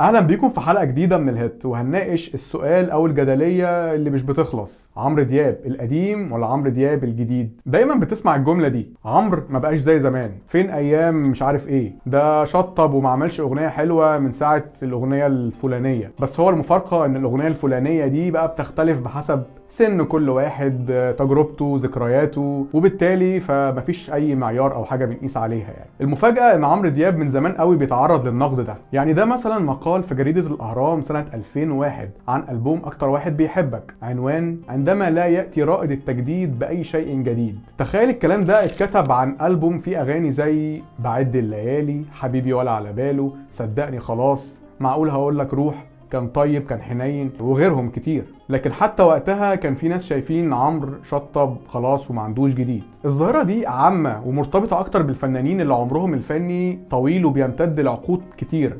أهلا بيكم في حلقة جديدة من الهيت وهنناقش السؤال أو الجدلية اللي مش بتخلص. عمرو دياب القديم ولا عمرو دياب الجديد؟ دايما بتسمع الجملة دي عمرو ما بقاش زي زمان. فين أيام مش عارف إيه؟ ده شطب وما عملش أغنية حلوة من ساعة الأغنية الفلانية. بس هو المفارقة إن الأغنية الفلانية دي بقى بتختلف بحسب سن كل واحد تجربته ذكرياته وبالتالي فمفيش أي معيار أو حاجة بنقيس عليها يعني. المفاجأة إن عمرو دياب من زمان قوي بيتعرض للنقد ده. يعني ده مثلا مقال في جريدة الأهرام سنة 2001 عن ألبوم أكتر واحد بيحبك. عنوان عندما لا يأتي رائد التجديد بأي شيء جديد. تخيل الكلام ده اتكتب عن ألبوم فيه أغاني زي بعد الليالي حبيبي ولا على باله صدقني خلاص معقول هقول لك روح كان طيب كان حنين وغيرهم كتير. لكن حتى وقتها كان في ناس شايفين عمرو شطب خلاص وما عندوش جديد. الظاهرة دي عامة ومرتبطة أكتر بالفنانين اللي عمرهم الفني طويل وبيمتد لعقود كتير.